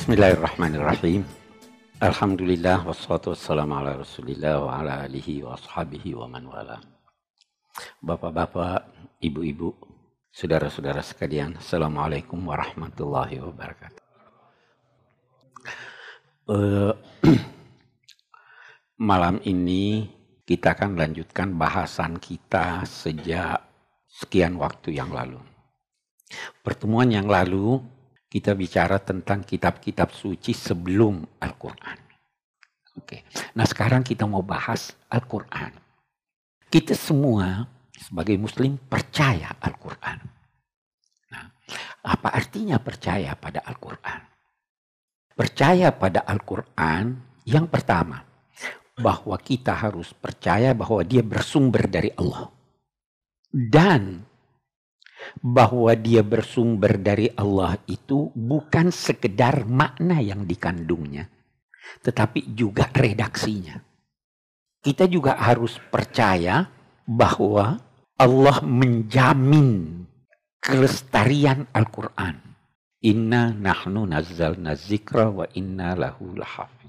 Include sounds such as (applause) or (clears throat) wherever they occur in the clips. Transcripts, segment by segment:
Bismillahirrahmanirrahim. Alhamdulillah wassalatu wassalamu ala Rasulillah wa ala alihi wa ashabihi wa man wala. Bapak-bapak, ibu-ibu, saudara-saudara sekalian, Assalamualaikum warahmatullahi wabarakatuh. Uh, (clears throat) malam ini kita akan lanjutkan bahasan kita sejak sekian waktu yang lalu. Pertemuan yang lalu kita bicara tentang kitab-kitab suci sebelum Al-Quran. Oke, nah sekarang kita mau bahas Al-Quran. Kita semua sebagai Muslim percaya Al-Quran. Nah, apa artinya percaya pada Al-Quran? Percaya pada Al-Quran yang pertama bahwa kita harus percaya bahwa dia bersumber dari Allah. Dan bahwa dia bersumber dari Allah itu bukan sekedar makna yang dikandungnya, tetapi juga redaksinya. Kita juga harus percaya bahwa Allah menjamin kelestarian Al-Quran. Inna nahnu nazzalna zikra wa inna lahu lahaf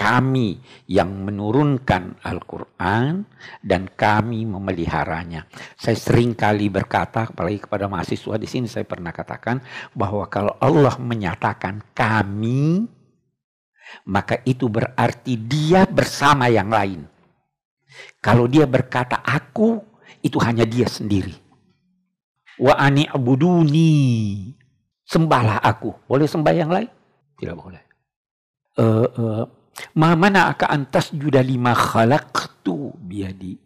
kami yang menurunkan Al-Quran dan kami memeliharanya. Saya sering kali berkata, apalagi kepada mahasiswa di sini saya pernah katakan bahwa kalau Allah menyatakan kami, maka itu berarti dia bersama yang lain. Kalau dia berkata aku, itu hanya dia sendiri. Wa ani abuduni. Sembahlah aku. Boleh sembah yang lain? Tidak boleh. Uh, uh, Ma mana aka antas juda lima khalaqtu biadi.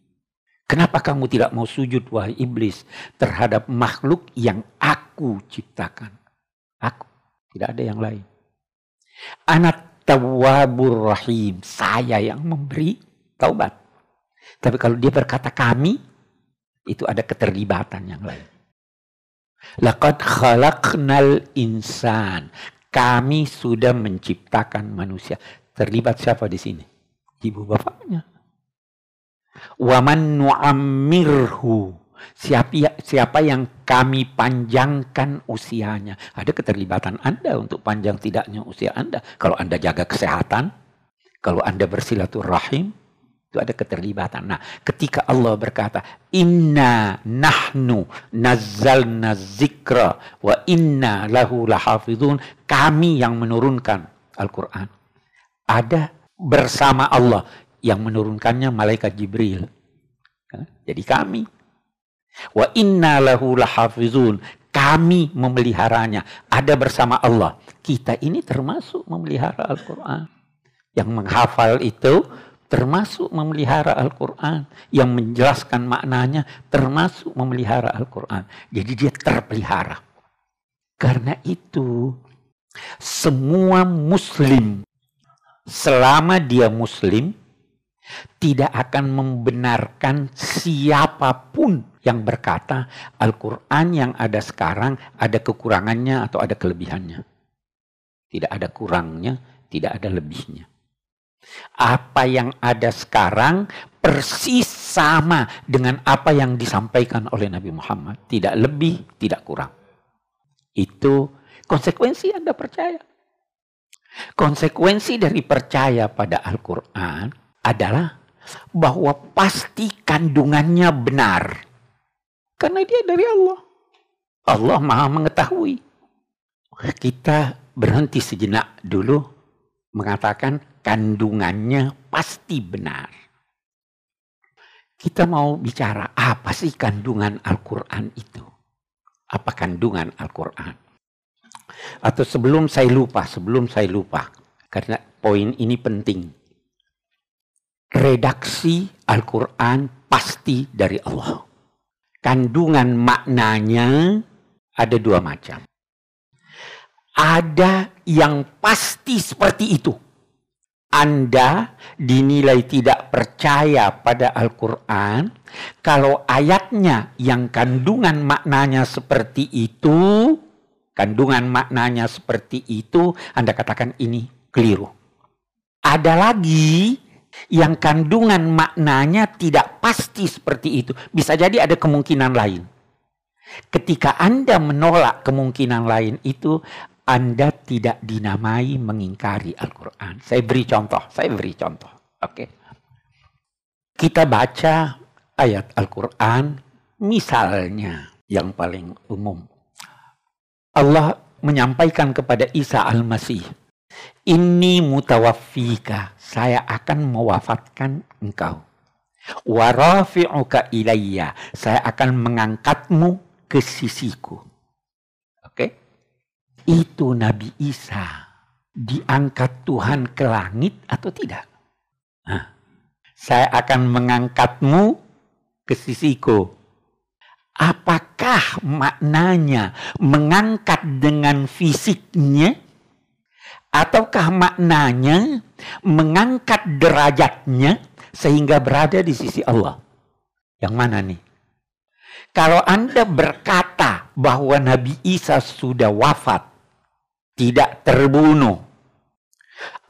Kenapa kamu tidak mau sujud wahai iblis terhadap makhluk yang aku ciptakan? Aku, tidak ada yang lain. Anak tawabur rahim, saya yang memberi taubat. Tapi kalau dia berkata kami, itu ada keterlibatan yang lain. Laqad khalaqnal insan. Kami sudah menciptakan manusia. Terlibat siapa di sini? Ibu bapaknya. Waman nu'ammirhu. Siapa, siapa yang kami panjangkan usianya. Ada keterlibatan Anda untuk panjang tidaknya usia Anda. Kalau Anda jaga kesehatan, kalau Anda bersilaturahim, itu ada keterlibatan. Nah, ketika Allah berkata, Inna nahnu nazzalna zikra wa inna lahu lahafidhun. Kami yang menurunkan Al-Quran ada bersama Allah yang menurunkannya malaikat Jibril. Jadi kami. Wa inna lahu lahafizun. Kami memeliharanya. Ada bersama Allah. Kita ini termasuk memelihara Al-Quran. Yang menghafal itu termasuk memelihara Al-Quran. Yang menjelaskan maknanya termasuk memelihara Al-Quran. Jadi dia terpelihara. Karena itu semua muslim selama dia muslim tidak akan membenarkan siapa pun yang berkata Al-Quran yang ada sekarang ada kekurangannya atau ada kelebihannya. Tidak ada kurangnya, tidak ada lebihnya. Apa yang ada sekarang persis sama dengan apa yang disampaikan oleh Nabi Muhammad. Tidak lebih, tidak kurang. Itu konsekuensi Anda percaya. Konsekuensi dari percaya pada Al-Quran adalah bahwa pasti kandungannya benar. Karena dia dari Allah. Allah maha mengetahui. Kita berhenti sejenak dulu mengatakan kandungannya pasti benar. Kita mau bicara apa sih kandungan Al-Quran itu? Apa kandungan Al-Quran? Atau sebelum saya lupa, sebelum saya lupa. Karena poin ini penting. Redaksi Al-Quran pasti dari Allah. Kandungan maknanya ada dua macam. Ada yang pasti seperti itu. Anda dinilai tidak percaya pada Al-Quran kalau ayatnya yang kandungan maknanya seperti itu kandungan maknanya seperti itu, Anda katakan ini keliru. Ada lagi yang kandungan maknanya tidak pasti seperti itu. Bisa jadi ada kemungkinan lain. Ketika Anda menolak kemungkinan lain itu, Anda tidak dinamai mengingkari Al-Quran. Saya beri contoh, saya beri contoh. Oke. Kita baca ayat Al-Quran, misalnya yang paling umum. Allah menyampaikan kepada Isa Al-Masih, ini mutawaffika, saya akan mewafatkan engkau. Warafi'uka ilayya, saya akan mengangkatmu ke sisiku. Oke? Okay? Itu Nabi Isa diangkat Tuhan ke langit atau tidak? Nah, saya akan mengangkatmu ke sisiku. Apakah maknanya mengangkat dengan fisiknya? Ataukah maknanya mengangkat derajatnya sehingga berada di sisi Allah? Yang mana nih? Kalau Anda berkata bahwa Nabi Isa sudah wafat, tidak terbunuh,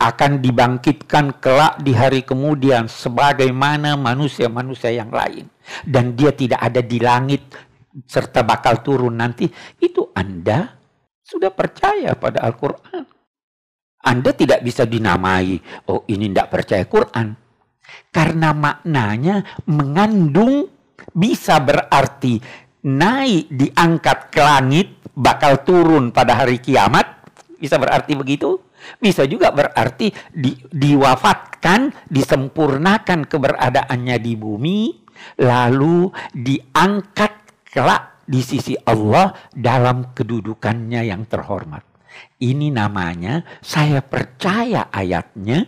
akan dibangkitkan kelak di hari kemudian sebagaimana manusia-manusia yang lain. Dan dia tidak ada di langit serta bakal turun nanti. Itu Anda sudah percaya pada Al-Quran. Anda tidak bisa dinamai, oh ini tidak percaya Quran. Karena maknanya mengandung bisa berarti naik diangkat ke langit, bakal turun pada hari kiamat. Bisa berarti begitu? Bisa juga berarti di, diwafatkan, disempurnakan keberadaannya di bumi, lalu diangkat kelak di sisi Allah dalam kedudukannya yang terhormat. Ini namanya saya percaya ayatnya,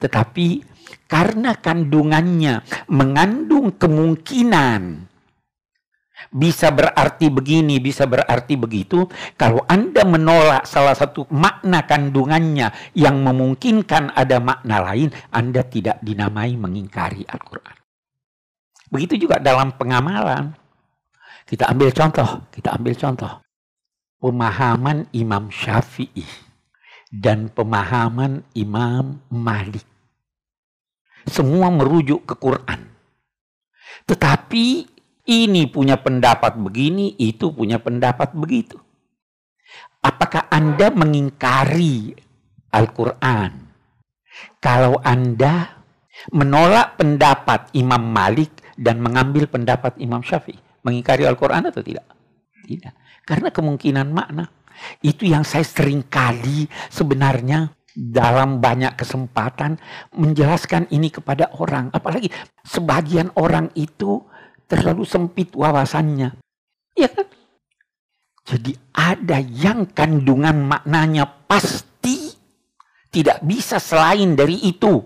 tetapi karena kandungannya mengandung kemungkinan bisa berarti begini, bisa berarti begitu. Kalau Anda menolak salah satu makna kandungannya yang memungkinkan ada makna lain, Anda tidak dinamai mengingkari Al-Quran. Begitu juga dalam pengamalan. Kita ambil contoh, kita ambil contoh pemahaman Imam Syafi'i dan pemahaman Imam Malik. Semua merujuk ke Quran. Tetapi ini punya pendapat begini, itu punya pendapat begitu. Apakah Anda mengingkari Al-Quran? Kalau Anda menolak pendapat Imam Malik dan mengambil pendapat Imam Syafi'i, mengingkari Al-Quran atau tidak? Tidak. Karena kemungkinan makna. Itu yang saya sering kali sebenarnya dalam banyak kesempatan menjelaskan ini kepada orang. Apalagi sebagian orang itu terlalu sempit wawasannya. Ya kan? Jadi ada yang kandungan maknanya pasti tidak bisa selain dari itu.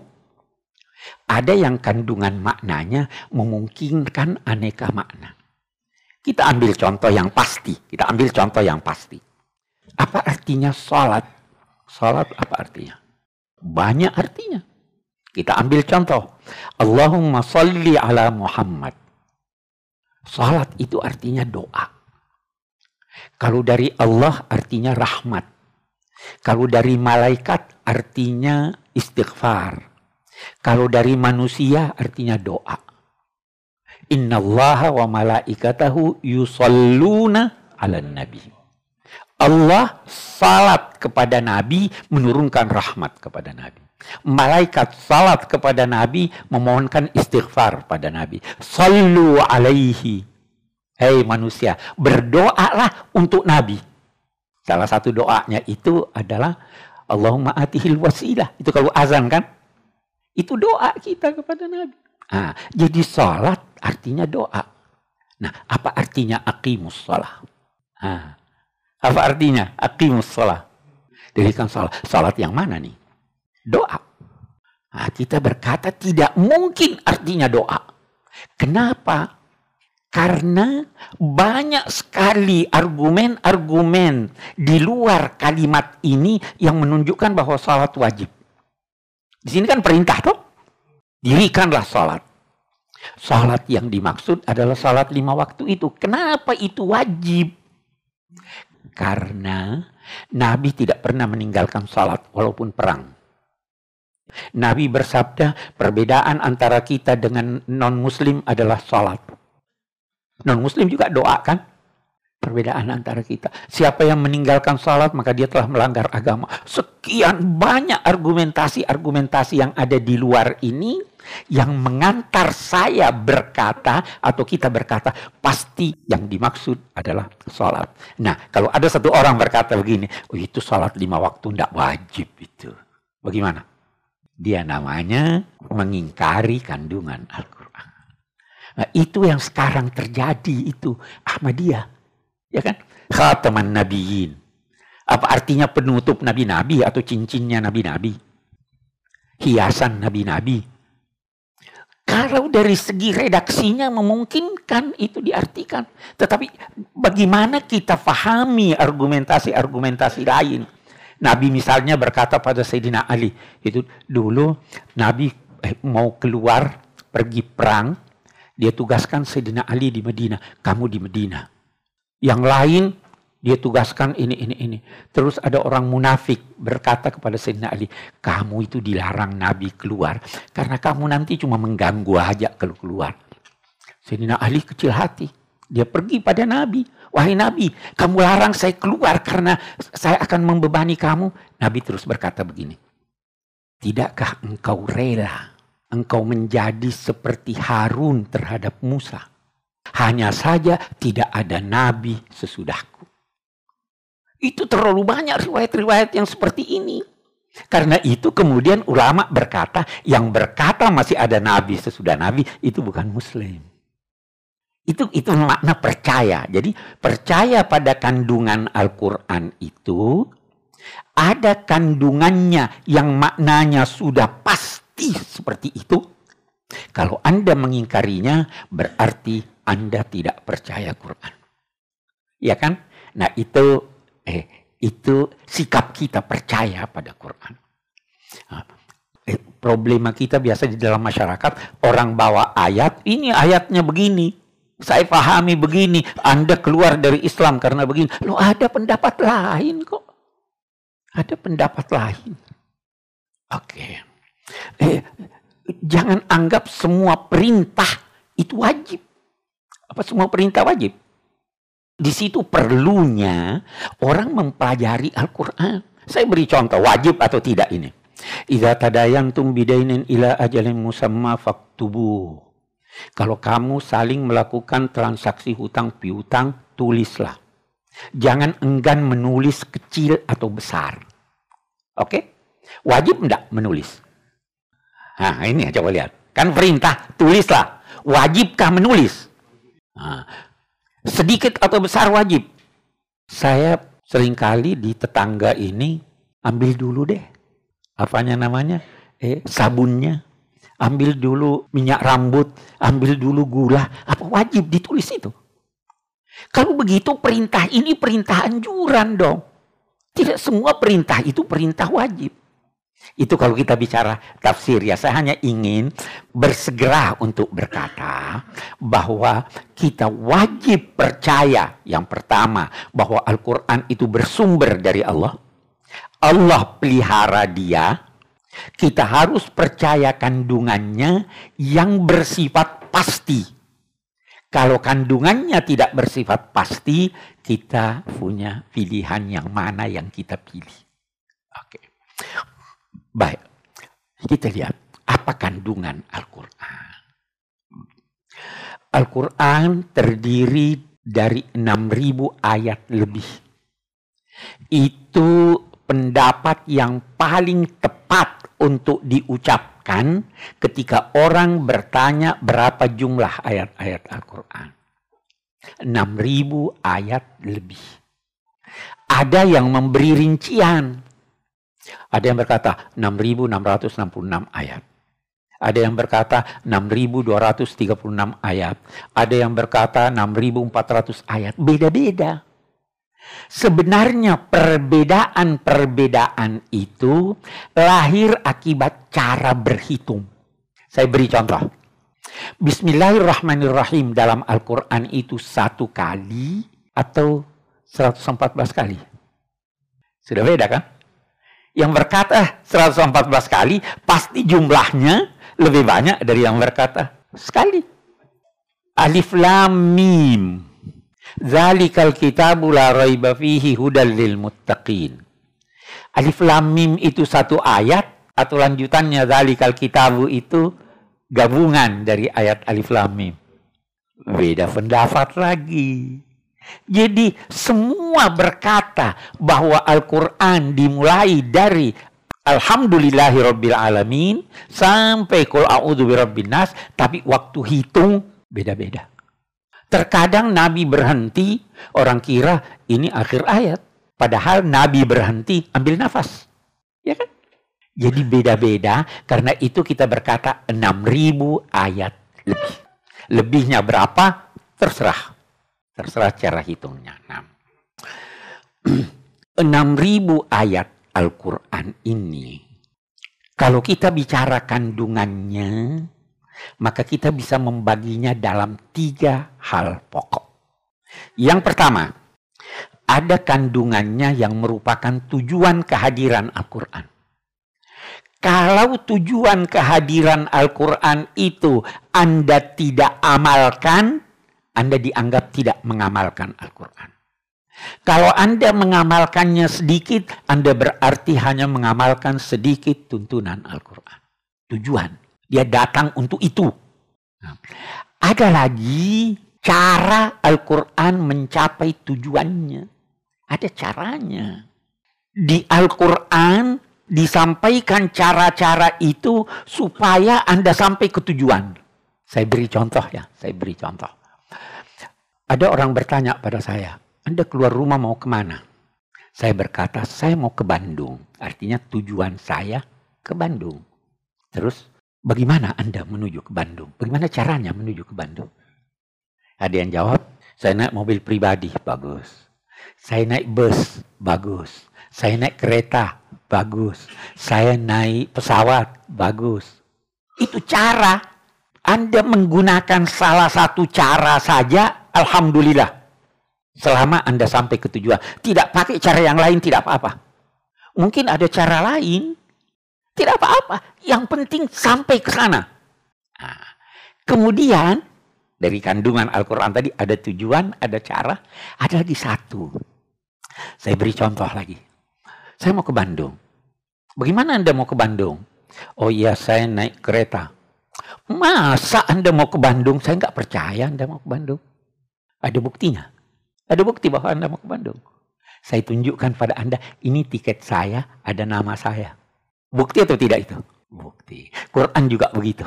Ada yang kandungan maknanya memungkinkan aneka makna. Kita ambil contoh yang pasti. Kita ambil contoh yang pasti. Apa artinya sholat? Sholat apa artinya? Banyak artinya. Kita ambil contoh. Allahumma salli ala Muhammad. Salat itu artinya doa. Kalau dari Allah artinya rahmat. Kalau dari malaikat artinya istighfar. Kalau dari manusia artinya doa. Inna Allah wa malaikatahu yusalluna ala nabi. Allah salat kepada Nabi menurunkan rahmat kepada Nabi. Malaikat salat kepada Nabi memohonkan istighfar pada Nabi. Sallu alaihi. Hei manusia, berdoalah untuk Nabi. Salah satu doanya itu adalah Allahumma atihil wasilah. Itu kalau azan kan? Itu doa kita kepada Nabi. Nah, jadi salat artinya doa. Nah, apa artinya aqimus salat? Nah, apa artinya aqimus salat? Dirikan salat. Salat yang mana nih? Doa. Nah, kita berkata tidak mungkin artinya doa. Kenapa? Karena banyak sekali argumen-argumen di luar kalimat ini yang menunjukkan bahwa salat wajib. Di sini kan perintah tuh. Dirikanlah salat. Salat yang dimaksud adalah salat lima waktu itu. Kenapa itu wajib? Karena Nabi tidak pernah meninggalkan salat walaupun perang. Nabi bersabda perbedaan antara kita dengan non-muslim adalah salat. Non-muslim juga doa kan? perbedaan antara kita. Siapa yang meninggalkan salat maka dia telah melanggar agama. Sekian banyak argumentasi-argumentasi yang ada di luar ini yang mengantar saya berkata atau kita berkata pasti yang dimaksud adalah salat. Nah kalau ada satu orang berkata begini, oh itu salat lima waktu tidak wajib itu. Bagaimana? Dia namanya mengingkari kandungan Al-Quran. Nah, itu yang sekarang terjadi itu Ahmadiyah Ya kan? Khataman Nabiin. Apa artinya penutup nabi-nabi atau cincinnya nabi-nabi? Hiasan nabi-nabi. Kalau dari segi redaksinya memungkinkan itu diartikan. Tetapi bagaimana kita fahami argumentasi-argumentasi lain? Nabi misalnya berkata pada Sayyidina Ali, itu dulu Nabi eh, mau keluar pergi perang, dia tugaskan Sayyidina Ali di Medina, kamu di Medina. Yang lain dia tugaskan ini, ini, ini. Terus ada orang munafik berkata kepada Sayyidina Ali, kamu itu dilarang Nabi keluar. Karena kamu nanti cuma mengganggu aja kalau keluar. Sayyidina Ali kecil hati. Dia pergi pada Nabi. Wahai Nabi, kamu larang saya keluar karena saya akan membebani kamu. Nabi terus berkata begini. Tidakkah engkau rela engkau menjadi seperti Harun terhadap Musa? Hanya saja tidak ada nabi sesudahku. Itu terlalu banyak riwayat-riwayat yang seperti ini. Karena itu kemudian ulama berkata, yang berkata masih ada nabi sesudah nabi itu bukan muslim. Itu itu makna percaya. Jadi percaya pada kandungan Al-Qur'an itu ada kandungannya yang maknanya sudah pasti seperti itu. Kalau Anda mengingkarinya berarti anda tidak percaya Quran. Ya kan? Nah itu eh itu sikap kita percaya pada Quran. Nah, eh, problema kita biasa di dalam masyarakat orang bawa ayat, ini ayatnya begini. Saya pahami begini, Anda keluar dari Islam karena begini. Lo ada pendapat lain kok. Ada pendapat lain. Oke. Okay. Eh, jangan anggap semua perintah itu wajib. Apa semua perintah wajib? Di situ perlunya orang mempelajari Al-Quran. Saya beri contoh, wajib atau tidak ini. Idza tadayantum bidainin ila ajalin musamma faktubu. Kalau kamu saling melakukan transaksi hutang piutang, tulislah. Jangan enggan menulis kecil atau besar. Oke? Wajib enggak menulis? Nah, ini coba lihat. Kan perintah, tulislah. Wajibkah menulis? Nah, sedikit atau besar wajib. Saya sering kali di tetangga ini ambil dulu deh. Apanya namanya? Eh, sabunnya. Ambil dulu minyak rambut, ambil dulu gula. Apa wajib ditulis itu? Kalau begitu perintah ini perintah anjuran dong. Tidak semua perintah itu perintah wajib. Itu kalau kita bicara tafsir ya, saya hanya ingin bersegera untuk berkata bahwa kita wajib percaya yang pertama bahwa Al-Quran itu bersumber dari Allah. Allah pelihara dia. Kita harus percaya kandungannya yang bersifat pasti. Kalau kandungannya tidak bersifat pasti, kita punya pilihan yang mana yang kita pilih. Oke. Baik, kita lihat apa kandungan Al-Quran. Al-Quran terdiri dari 6.000 ayat lebih. Itu pendapat yang paling tepat untuk diucapkan ketika orang bertanya berapa jumlah ayat-ayat Al-Quran. 6.000 ayat lebih. Ada yang memberi rincian ada yang berkata 6.666 ayat. Ada yang berkata 6.236 ayat. Ada yang berkata 6.400 ayat. Beda-beda. Sebenarnya perbedaan-perbedaan itu lahir akibat cara berhitung. Saya beri contoh. Bismillahirrahmanirrahim dalam Al-Quran itu satu kali atau 114 kali. Sudah beda kan? Yang berkata 114 kali, pasti jumlahnya lebih banyak dari yang berkata sekali. Alif Lam Mim. Zalikal kitabu la raiba fihi hudal lil muttaqin. Alif lam mim itu satu ayat atau lanjutannya zalikal kitabu itu gabungan dari ayat alif lam mim. Beda pendapat lagi. Jadi semua berkata bahwa Al-Quran dimulai dari Alhamdulillahi Rabbil Alamin sampai kul a'udhu nas tapi waktu hitung beda-beda. Terkadang Nabi berhenti, orang kira ini akhir ayat. Padahal Nabi berhenti ambil nafas. Ya kan? Jadi beda-beda karena itu kita berkata 6000 ayat lebih. Lebihnya berapa? Terserah. Terserah cara hitungnya. 6. 6000 (clears throat) ayat Al-Quran ini, kalau kita bicara kandungannya, maka kita bisa membaginya dalam tiga hal pokok. Yang pertama, ada kandungannya yang merupakan tujuan kehadiran Al-Quran. Kalau tujuan kehadiran Al-Quran itu Anda tidak amalkan, Anda dianggap tidak mengamalkan Al-Quran. Kalau Anda mengamalkannya sedikit, Anda berarti hanya mengamalkan sedikit tuntunan Al-Quran. Tujuan. Dia datang untuk itu. Nah, ada lagi cara Al-Quran mencapai tujuannya. Ada caranya. Di Al-Quran disampaikan cara-cara itu supaya Anda sampai ke tujuan. Saya beri contoh ya, saya beri contoh. Ada orang bertanya pada saya, anda keluar rumah mau ke mana? Saya berkata, saya mau ke Bandung. Artinya tujuan saya ke Bandung. Terus, bagaimana Anda menuju ke Bandung? Bagaimana caranya menuju ke Bandung? Ada yang jawab, saya naik mobil pribadi, bagus. Saya naik bus, bagus. Saya naik kereta, bagus. Saya naik pesawat, bagus. Itu cara. Anda menggunakan salah satu cara saja, Alhamdulillah. Selama Anda sampai ke tujuan. Tidak pakai cara yang lain tidak apa-apa. Mungkin ada cara lain. Tidak apa-apa. Yang penting sampai ke sana. Nah, kemudian dari kandungan Al-Quran tadi ada tujuan, ada cara, ada lagi satu. Saya beri contoh lagi. Saya mau ke Bandung. Bagaimana Anda mau ke Bandung? Oh iya saya naik kereta. Masa Anda mau ke Bandung? Saya nggak percaya Anda mau ke Bandung. Ada buktinya. Ada bukti bahwa Anda mau ke Bandung. Saya tunjukkan pada Anda, ini tiket saya, ada nama saya. Bukti atau tidak itu? Bukti. Quran juga begitu.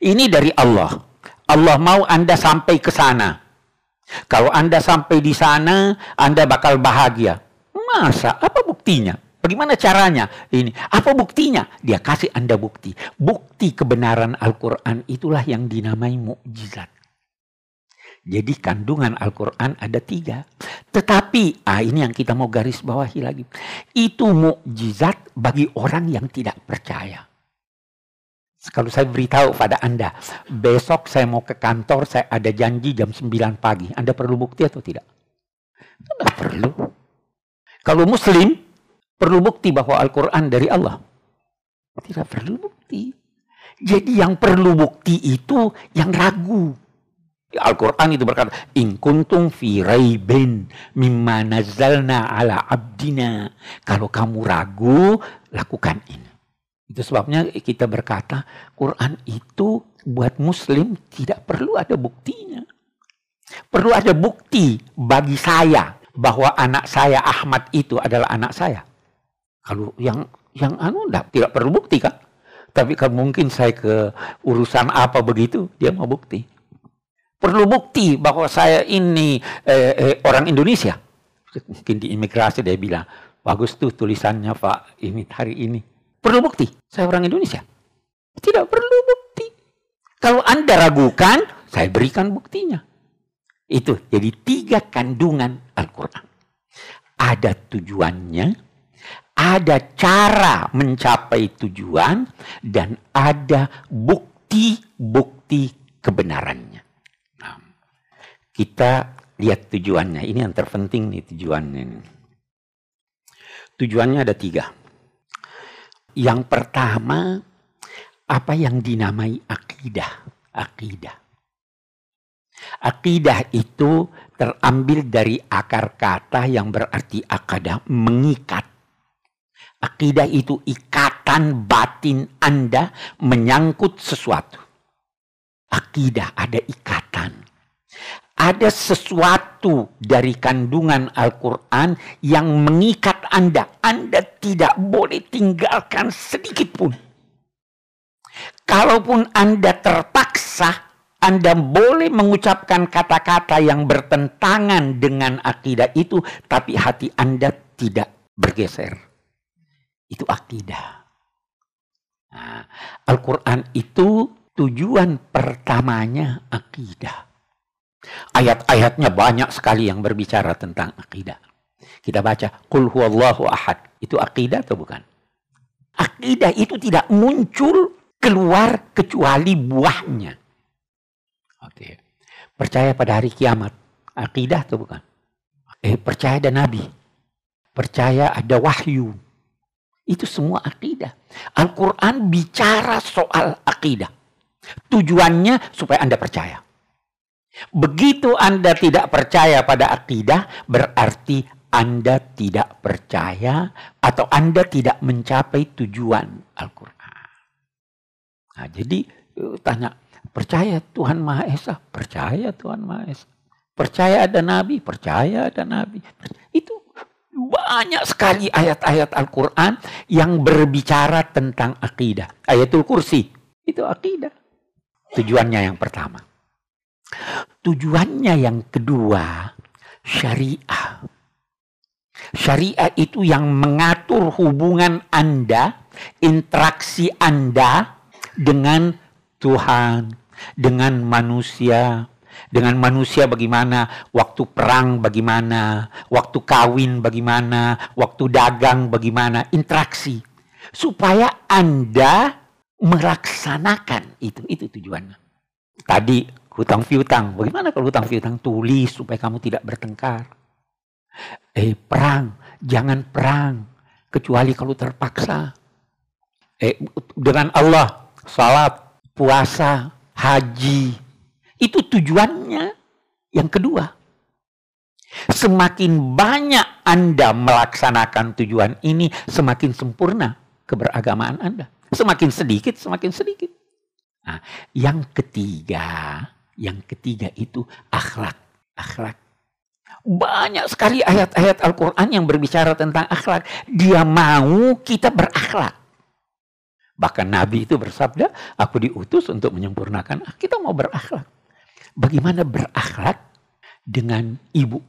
Ini dari Allah. Allah mau Anda sampai ke sana. Kalau Anda sampai di sana, Anda bakal bahagia. Masa? Apa buktinya? Bagaimana caranya? Ini. Apa buktinya? Dia kasih Anda bukti. Bukti kebenaran Al-Quran itulah yang dinamai mukjizat. Jadi kandungan Al-Quran ada tiga. Tetapi, ah ini yang kita mau garis bawahi lagi. Itu mukjizat bagi orang yang tidak percaya. Kalau saya beritahu pada Anda, besok saya mau ke kantor, saya ada janji jam 9 pagi. Anda perlu bukti atau tidak? Tidak perlu. Kalau muslim, perlu bukti bahwa Al-Quran dari Allah. Tidak perlu bukti. Jadi yang perlu bukti itu yang ragu. Al-Quran itu berkata, In kuntum fi raibin mimma nazzalna ala abdina. Kalau kamu ragu, lakukan ini. Itu sebabnya kita berkata, Quran itu buat muslim tidak perlu ada buktinya. Perlu ada bukti bagi saya bahwa anak saya Ahmad itu adalah anak saya. Kalau yang yang anu enggak, tidak perlu bukti kan? Tapi kalau mungkin saya ke urusan apa begitu, dia mau bukti perlu bukti bahwa saya ini eh, eh, orang Indonesia. Mungkin di imigrasi dia bilang, bagus tuh tulisannya Pak ini hari ini. Perlu bukti, saya orang Indonesia. Tidak perlu bukti. Kalau Anda ragukan, saya berikan buktinya. Itu jadi tiga kandungan Al-Quran. Ada tujuannya, ada cara mencapai tujuan, dan ada bukti-bukti kebenarannya. Kita lihat tujuannya. Ini yang terpenting nih tujuannya. Tujuannya ada tiga. Yang pertama, apa yang dinamai akidah. Akidah. Akidah itu terambil dari akar kata yang berarti akadah mengikat. Akidah itu ikatan batin Anda menyangkut sesuatu. Akidah ada ikatan. Ada sesuatu dari kandungan Al-Quran yang mengikat Anda. Anda tidak boleh tinggalkan sedikit pun. Kalaupun Anda terpaksa anda boleh mengucapkan kata-kata yang bertentangan dengan akidah itu, tapi hati Anda tidak bergeser. Itu akidah. Nah, Al-Quran itu tujuan pertamanya akidah. Ayat-ayatnya banyak sekali yang berbicara tentang akidah. Kita baca, Qul huwallahu ahad. Itu akidah atau bukan? Akidah itu tidak muncul keluar kecuali buahnya. Oke. Percaya pada hari kiamat. Akidah atau bukan? Eh, percaya ada nabi. Percaya ada wahyu. Itu semua akidah. Al-Quran bicara soal akidah. Tujuannya supaya Anda percaya. Begitu Anda tidak percaya pada akidah, berarti Anda tidak percaya atau Anda tidak mencapai tujuan Al-Quran. Nah, jadi eh, tanya, Percaya Tuhan Maha Esa, percaya Tuhan Maha Esa. Percaya ada nabi, percaya ada nabi. Itu banyak sekali ayat-ayat Al-Quran yang berbicara tentang akidah. Ayatul kursi, itu akidah. Tujuannya yang pertama. Tujuannya yang kedua, syariah. Syariah itu yang mengatur hubungan Anda, interaksi Anda dengan Tuhan, dengan manusia. Dengan manusia bagaimana, waktu perang bagaimana, waktu kawin bagaimana, waktu dagang bagaimana, interaksi. Supaya Anda melaksanakan itu, itu tujuannya. Tadi hutang piutang, bagaimana kalau hutang piutang tulis supaya kamu tidak bertengkar. Eh perang, jangan perang kecuali kalau terpaksa. Eh dengan Allah, salat, puasa, haji. Itu tujuannya yang kedua. Semakin banyak Anda melaksanakan tujuan ini, semakin sempurna keberagamaan Anda. Semakin sedikit, semakin sedikit. Nah, yang ketiga, yang ketiga itu akhlak. Akhlak. Banyak sekali ayat-ayat Al-Quran yang berbicara tentang akhlak. Dia mau kita berakhlak. Bahkan Nabi itu bersabda, aku diutus untuk menyempurnakan. Kita mau berakhlak. Bagaimana berakhlak dengan ibu?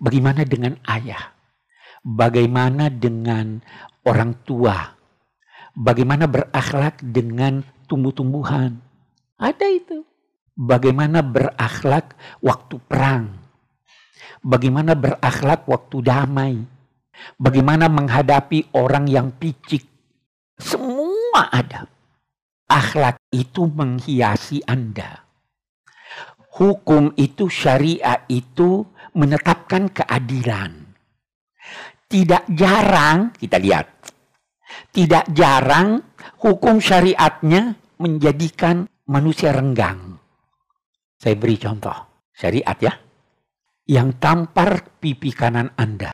Bagaimana dengan ayah? Bagaimana dengan orang tua? Bagaimana berakhlak dengan tumbuh-tumbuhan? Ada itu. Bagaimana berakhlak waktu perang? Bagaimana berakhlak waktu damai? Bagaimana menghadapi orang yang picik? Semua ada. Akhlak itu menghiasi Anda. Hukum itu, syariat itu menetapkan keadilan. Tidak jarang, kita lihat. Tidak jarang hukum syariatnya menjadikan manusia renggang. Saya beri contoh. Syariat ya. Yang tampar pipi kanan Anda.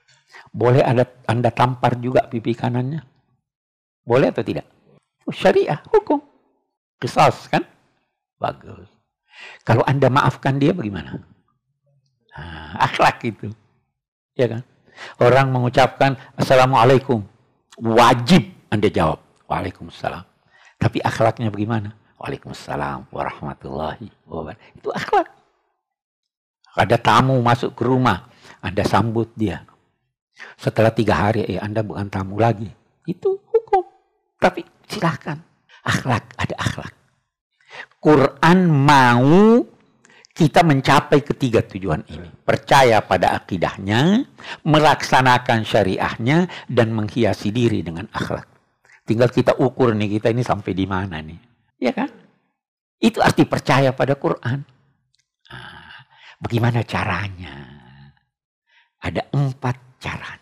Boleh ada Anda tampar juga pipi kanannya? Boleh atau tidak? syariah, hukum. Kisas kan? Bagus. Kalau Anda maafkan dia bagaimana? Nah, akhlak itu. Ya kan? Orang mengucapkan Assalamualaikum. Wajib Anda jawab. Waalaikumsalam. Tapi akhlaknya bagaimana? Waalaikumsalam warahmatullahi wabarakatuh. Itu akhlak. Ada tamu masuk ke rumah. Anda sambut dia. Setelah tiga hari, eh Anda bukan tamu lagi. Itu hukum. Tapi Silahkan. Akhlak, ada akhlak. Quran mau kita mencapai ketiga tujuan ini. Percaya pada akidahnya, melaksanakan syariahnya, dan menghiasi diri dengan akhlak. Tinggal kita ukur nih, kita ini sampai di mana nih. Ya kan? Itu arti percaya pada Quran. Nah, bagaimana caranya? Ada empat cara.